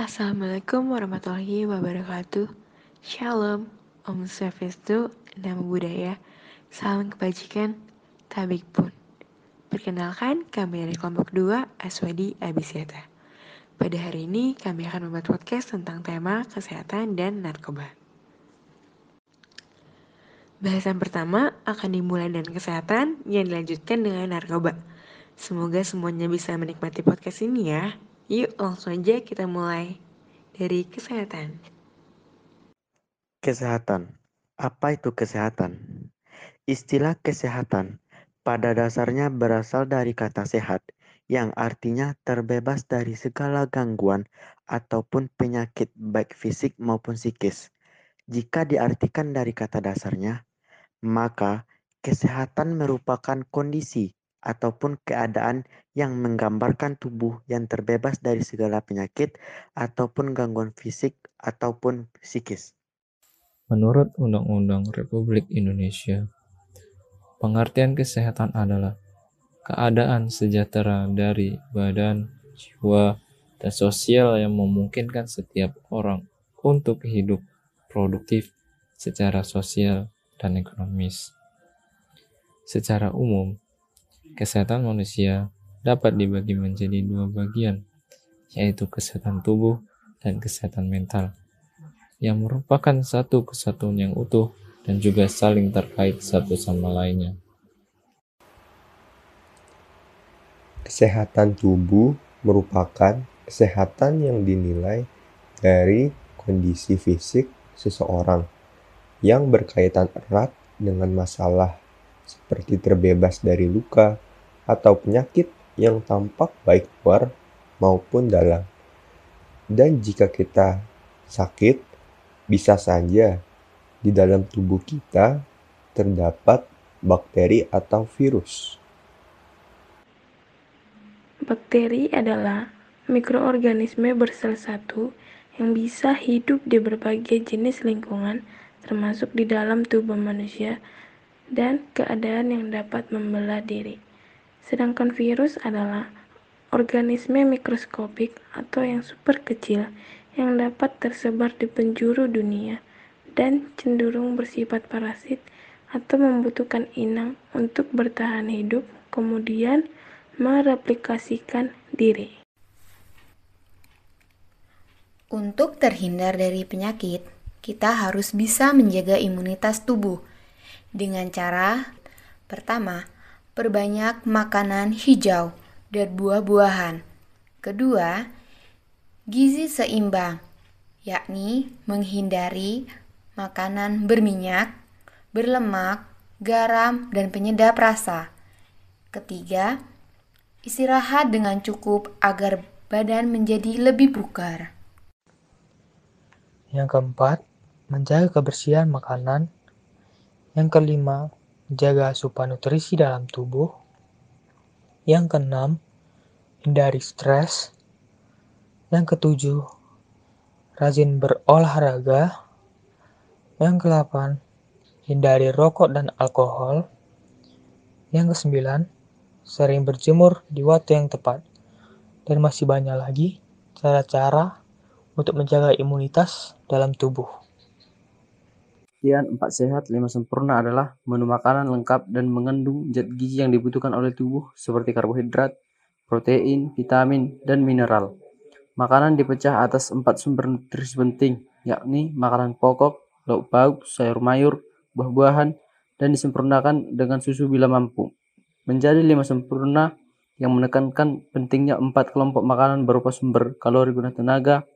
Assalamualaikum warahmatullahi wabarakatuh. Shalom, Om Swastiastu, Namo Buddhaya, Salam Kebajikan, Tabik pun. Perkenalkan, kami dari kelompok 2 Aswadi Abisyata. Pada hari ini, kami akan membuat podcast tentang tema kesehatan dan narkoba. Bahasan pertama akan dimulai dengan kesehatan yang dilanjutkan dengan narkoba. Semoga semuanya bisa menikmati podcast ini ya. Yuk langsung aja kita mulai dari kesehatan. Kesehatan. Apa itu kesehatan? Istilah kesehatan pada dasarnya berasal dari kata sehat yang artinya terbebas dari segala gangguan ataupun penyakit baik fisik maupun psikis. Jika diartikan dari kata dasarnya, maka kesehatan merupakan kondisi ataupun keadaan yang menggambarkan tubuh yang terbebas dari segala penyakit ataupun gangguan fisik ataupun psikis. Menurut Undang-Undang Republik Indonesia, pengertian kesehatan adalah keadaan sejahtera dari badan, jiwa, dan sosial yang memungkinkan setiap orang untuk hidup produktif secara sosial dan ekonomis. Secara umum, Kesehatan manusia dapat dibagi menjadi dua bagian, yaitu kesehatan tubuh dan kesehatan mental, yang merupakan satu kesatuan yang utuh dan juga saling terkait satu sama lainnya. Kesehatan tubuh merupakan kesehatan yang dinilai dari kondisi fisik seseorang yang berkaitan erat dengan masalah seperti terbebas dari luka atau penyakit yang tampak baik luar maupun dalam. Dan jika kita sakit, bisa saja di dalam tubuh kita terdapat bakteri atau virus. Bakteri adalah mikroorganisme bersel satu yang bisa hidup di berbagai jenis lingkungan, termasuk di dalam tubuh manusia, dan keadaan yang dapat membelah diri. Sedangkan virus adalah organisme mikroskopik atau yang super kecil yang dapat tersebar di penjuru dunia dan cenderung bersifat parasit atau membutuhkan inang untuk bertahan hidup, kemudian mereplikasikan diri. Untuk terhindar dari penyakit, kita harus bisa menjaga imunitas tubuh dengan cara pertama, perbanyak makanan hijau dan buah-buahan. Kedua, gizi seimbang, yakni menghindari makanan berminyak, berlemak, garam, dan penyedap rasa. Ketiga, istirahat dengan cukup agar badan menjadi lebih bugar. Yang keempat, menjaga kebersihan makanan yang kelima, jaga asupan nutrisi dalam tubuh. Yang keenam, hindari stres. Yang ketujuh, rajin berolahraga. Yang kedelapan, hindari rokok dan alkohol. Yang kesembilan, sering berjemur di waktu yang tepat. Dan masih banyak lagi cara-cara untuk menjaga imunitas dalam tubuh. Kian empat sehat lima sempurna adalah menu makanan lengkap dan mengandung zat gizi yang dibutuhkan oleh tubuh seperti karbohidrat, protein, vitamin, dan mineral. Makanan dipecah atas empat sumber nutrisi penting, yakni makanan pokok, lauk pauk, sayur mayur, buah-buahan, dan disempurnakan dengan susu bila mampu. Menjadi lima sempurna yang menekankan pentingnya empat kelompok makanan berupa sumber kalori guna tenaga,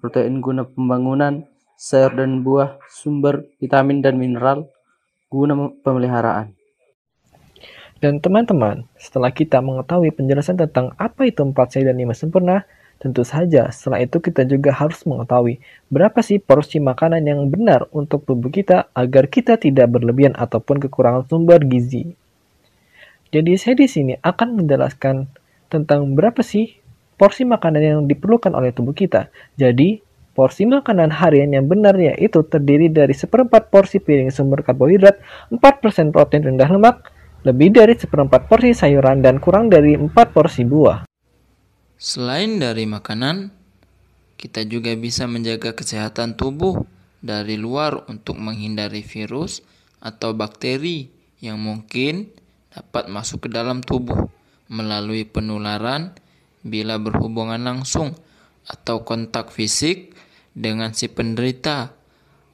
protein guna pembangunan, sayur dan buah, sumber vitamin dan mineral guna pemeliharaan. Dan teman-teman, setelah kita mengetahui penjelasan tentang apa itu empat sehat dan lima sempurna, tentu saja setelah itu kita juga harus mengetahui berapa sih porsi makanan yang benar untuk tubuh kita agar kita tidak berlebihan ataupun kekurangan sumber gizi. Jadi saya di sini akan menjelaskan tentang berapa sih porsi makanan yang diperlukan oleh tubuh kita. Jadi Porsi makanan harian yang benar yaitu terdiri dari seperempat porsi piring sumber karbohidrat, 4% protein rendah lemak, lebih dari seperempat porsi sayuran, dan kurang dari 4 porsi buah. Selain dari makanan, kita juga bisa menjaga kesehatan tubuh dari luar untuk menghindari virus atau bakteri yang mungkin dapat masuk ke dalam tubuh melalui penularan bila berhubungan langsung atau kontak fisik dengan si penderita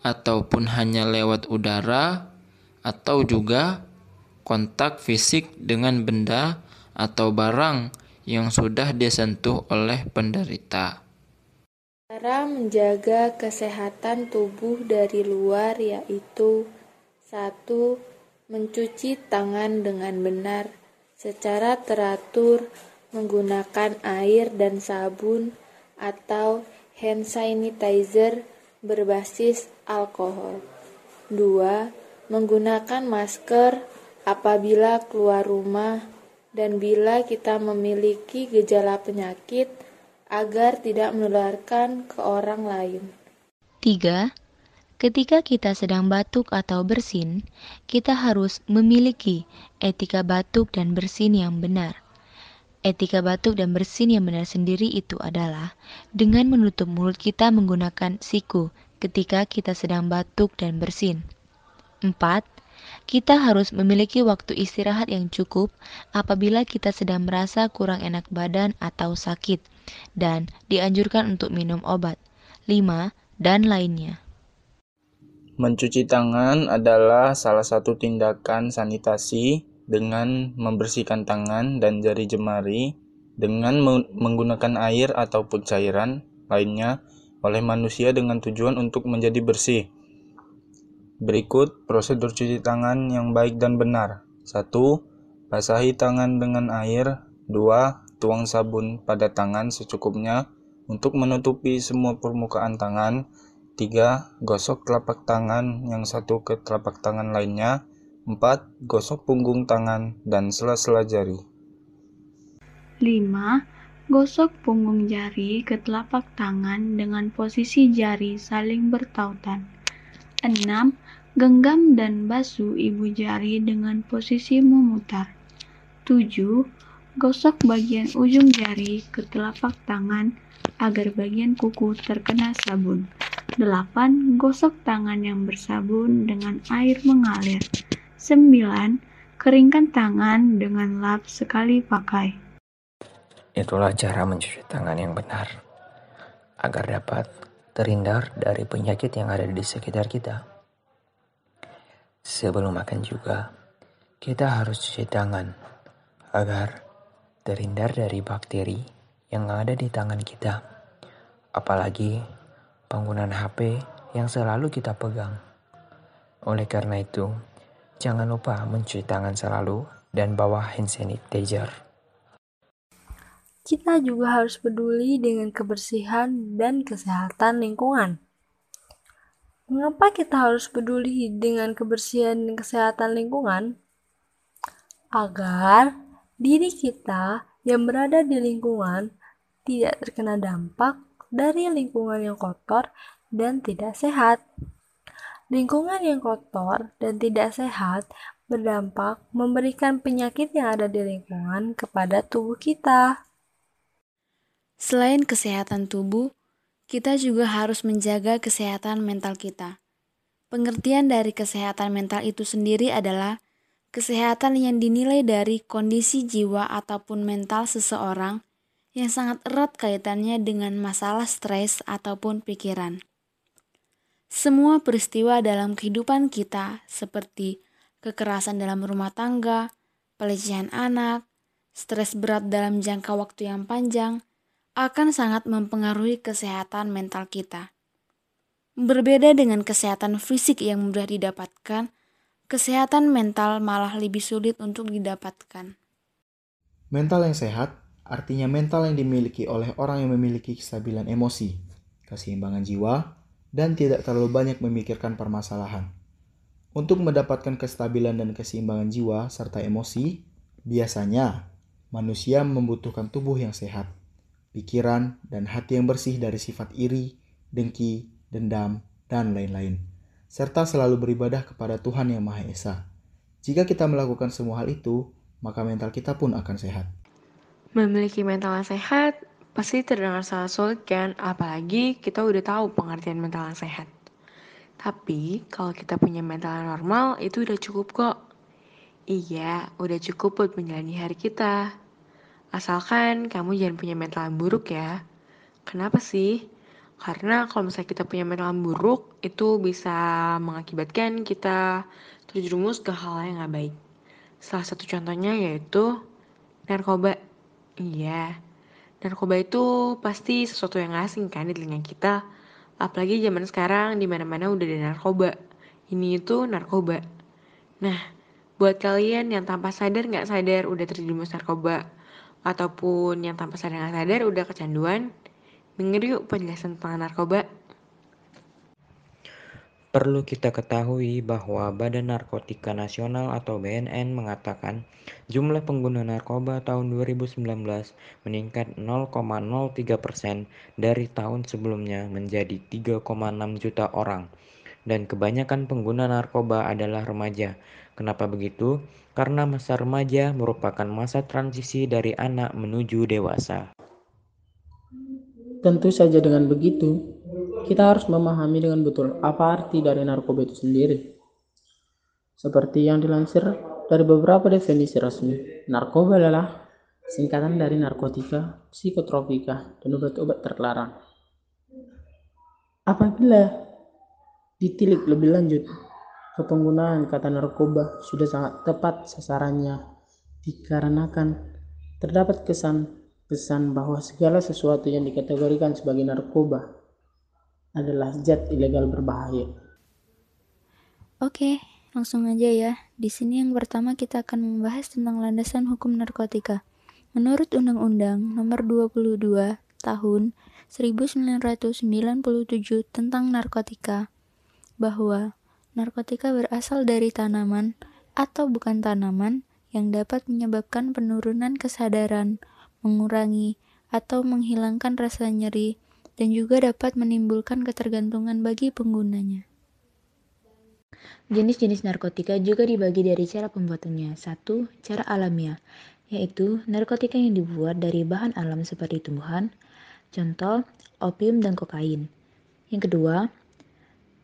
ataupun hanya lewat udara atau juga kontak fisik dengan benda atau barang yang sudah disentuh oleh penderita. Cara menjaga kesehatan tubuh dari luar yaitu 1. Mencuci tangan dengan benar secara teratur menggunakan air dan sabun atau hand sanitizer berbasis alkohol. 2. Menggunakan masker apabila keluar rumah dan bila kita memiliki gejala penyakit agar tidak menularkan ke orang lain. 3. Ketika kita sedang batuk atau bersin, kita harus memiliki etika batuk dan bersin yang benar. Etika batuk dan bersin yang benar sendiri itu adalah dengan menutup mulut kita menggunakan siku ketika kita sedang batuk dan bersin. 4. Kita harus memiliki waktu istirahat yang cukup apabila kita sedang merasa kurang enak badan atau sakit, dan dianjurkan untuk minum obat. 5. Dan lainnya. Mencuci tangan adalah salah satu tindakan sanitasi dengan membersihkan tangan dan jari jemari dengan menggunakan air ataupun cairan lainnya oleh manusia dengan tujuan untuk menjadi bersih. Berikut prosedur cuci tangan yang baik dan benar. 1. Basahi tangan dengan air. 2. Tuang sabun pada tangan secukupnya untuk menutupi semua permukaan tangan. 3. Gosok telapak tangan yang satu ke telapak tangan lainnya. 4. Gosok punggung tangan dan sela-sela jari. 5. Gosok punggung jari ke telapak tangan dengan posisi jari saling bertautan. 6 Genggam dan basuh ibu jari dengan posisi memutar. 7. Gosok bagian ujung jari ke telapak tangan agar bagian kuku terkena sabun. 8. Gosok tangan yang bersabun dengan air mengalir. 9. Keringkan tangan dengan lap sekali pakai. Itulah cara mencuci tangan yang benar agar dapat terhindar dari penyakit yang ada di sekitar kita. Sebelum makan juga, kita harus cuci tangan agar terhindar dari bakteri yang ada di tangan kita. Apalagi penggunaan HP yang selalu kita pegang. Oleh karena itu, jangan lupa mencuci tangan selalu dan bawa hand sanitizer. Kita juga harus peduli dengan kebersihan dan kesehatan lingkungan. Mengapa kita harus peduli dengan kebersihan dan kesehatan lingkungan? Agar diri kita yang berada di lingkungan tidak terkena dampak dari lingkungan yang kotor dan tidak sehat. Lingkungan yang kotor dan tidak sehat berdampak memberikan penyakit yang ada di lingkungan kepada tubuh kita. Selain kesehatan tubuh, kita juga harus menjaga kesehatan mental kita. Pengertian dari kesehatan mental itu sendiri adalah kesehatan yang dinilai dari kondisi jiwa ataupun mental seseorang yang sangat erat kaitannya dengan masalah stres ataupun pikiran. Semua peristiwa dalam kehidupan kita, seperti kekerasan dalam rumah tangga, pelecehan anak, stres berat dalam jangka waktu yang panjang, akan sangat mempengaruhi kesehatan mental kita. Berbeda dengan kesehatan fisik yang mudah didapatkan, kesehatan mental malah lebih sulit untuk didapatkan. Mental yang sehat artinya mental yang dimiliki oleh orang yang memiliki kestabilan emosi, keseimbangan jiwa, dan tidak terlalu banyak memikirkan permasalahan. Untuk mendapatkan kestabilan dan keseimbangan jiwa serta emosi, biasanya manusia membutuhkan tubuh yang sehat pikiran, dan hati yang bersih dari sifat iri, dengki, dendam, dan lain-lain, serta selalu beribadah kepada Tuhan Yang Maha Esa. Jika kita melakukan semua hal itu, maka mental kita pun akan sehat. Memiliki mental yang sehat Pasti terdengar sangat sulit kan, apalagi kita udah tahu pengertian mental yang sehat. Tapi kalau kita punya mental yang normal, itu udah cukup kok. Iya, udah cukup buat menjalani hari kita. Asalkan kamu jangan punya mental yang buruk ya. Kenapa sih? Karena kalau misalnya kita punya mental yang buruk, itu bisa mengakibatkan kita terjerumus ke hal yang gak baik. Salah satu contohnya yaitu narkoba. Iya, narkoba itu pasti sesuatu yang asing kan di telinga kita. Apalagi zaman sekarang di mana-mana udah ada narkoba. Ini itu narkoba. Nah, buat kalian yang tanpa sadar nggak sadar udah terjerumus narkoba, ataupun yang tanpa sadar nggak sadar udah kecanduan, denger yuk penjelasan tentang narkoba. Perlu kita ketahui bahwa Badan Narkotika Nasional atau BNN mengatakan jumlah pengguna narkoba tahun 2019 meningkat 0,03 persen dari tahun sebelumnya menjadi 3,6 juta orang. Dan kebanyakan pengguna narkoba adalah remaja. Kenapa begitu? Karena masa remaja merupakan masa transisi dari anak menuju dewasa. Tentu saja dengan begitu, kita harus memahami dengan betul apa arti dari narkoba itu sendiri. Seperti yang dilansir dari beberapa definisi resmi, narkoba adalah singkatan dari narkotika, psikotropika, dan obat-obat terlarang. Apabila ditilik lebih lanjut, kepenggunaan kata narkoba sudah sangat tepat sasarannya dikarenakan terdapat kesan pesan bahwa segala sesuatu yang dikategorikan sebagai narkoba adalah zat ilegal berbahaya. Oke, langsung aja ya. Di sini yang pertama kita akan membahas tentang landasan hukum narkotika. Menurut Undang-Undang Nomor 22 Tahun 1997 tentang narkotika, bahwa narkotika berasal dari tanaman atau bukan tanaman yang dapat menyebabkan penurunan kesadaran, mengurangi atau menghilangkan rasa nyeri, dan juga dapat menimbulkan ketergantungan bagi penggunanya. Jenis-jenis narkotika juga dibagi dari cara pembuatannya. Satu, cara alamiah, yaitu narkotika yang dibuat dari bahan alam seperti tumbuhan, contoh opium dan kokain. Yang kedua,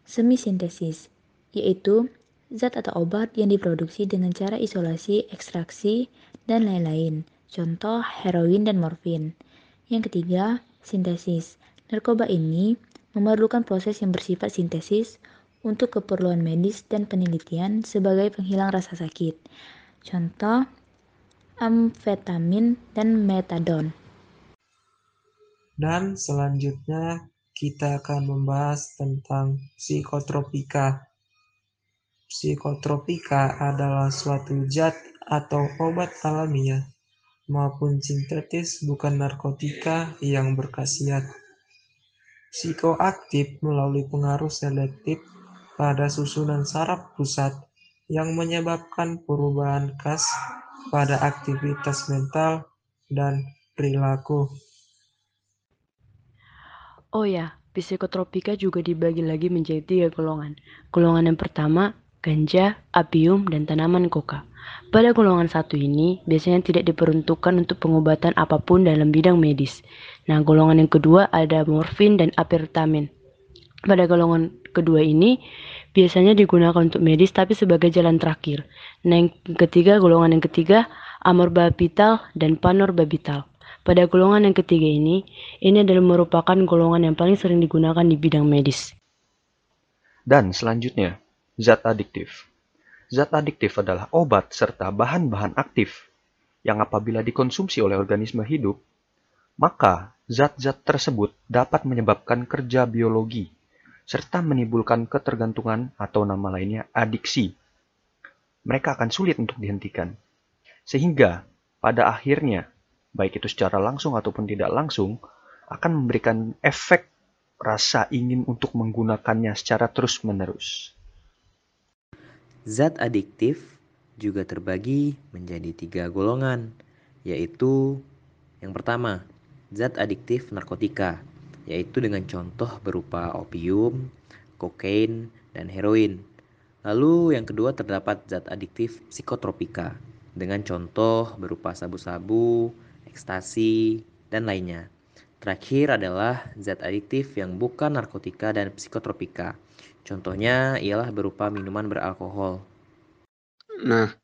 semi-sintesis, yaitu zat atau obat yang diproduksi dengan cara isolasi, ekstraksi, dan lain-lain, contoh heroin dan morfin. Yang ketiga, sintesis, Narkoba ini memerlukan proses yang bersifat sintesis untuk keperluan medis dan penelitian sebagai penghilang rasa sakit. Contoh, amfetamin dan metadon. Dan selanjutnya kita akan membahas tentang psikotropika. Psikotropika adalah suatu zat atau obat alamiah maupun sintetis bukan narkotika yang berkhasiat psikoaktif melalui pengaruh selektif pada susunan saraf pusat yang menyebabkan perubahan khas pada aktivitas mental dan perilaku. Oh ya, psikotropika juga dibagi lagi menjadi tiga golongan. Golongan yang pertama, ganja, apium, dan tanaman koka. Pada golongan satu ini, biasanya tidak diperuntukkan untuk pengobatan apa pun dalam bidang medis. Nah, golongan yang kedua ada morfin dan apirtamin. Pada golongan kedua ini, biasanya digunakan untuk medis tapi sebagai jalan terakhir. Nah, yang ketiga, golongan yang ketiga, amorbapital dan panorbapital. Pada golongan yang ketiga ini, ini adalah merupakan golongan yang paling sering digunakan di bidang medis. Dan selanjutnya, zat adiktif. Zat adiktif adalah obat serta bahan-bahan aktif yang apabila dikonsumsi oleh organisme hidup, maka zat-zat tersebut dapat menyebabkan kerja biologi serta menimbulkan ketergantungan atau nama lainnya adiksi. Mereka akan sulit untuk dihentikan. Sehingga pada akhirnya, baik itu secara langsung ataupun tidak langsung, akan memberikan efek rasa ingin untuk menggunakannya secara terus-menerus. Zat adiktif juga terbagi menjadi tiga golongan, yaitu yang pertama, zat adiktif narkotika, yaitu dengan contoh berupa opium, kokain, dan heroin. Lalu yang kedua terdapat zat adiktif psikotropika, dengan contoh berupa sabu-sabu, ekstasi, dan lainnya. Terakhir adalah zat adiktif yang bukan narkotika dan psikotropika. Contohnya ialah berupa minuman beralkohol. Nah,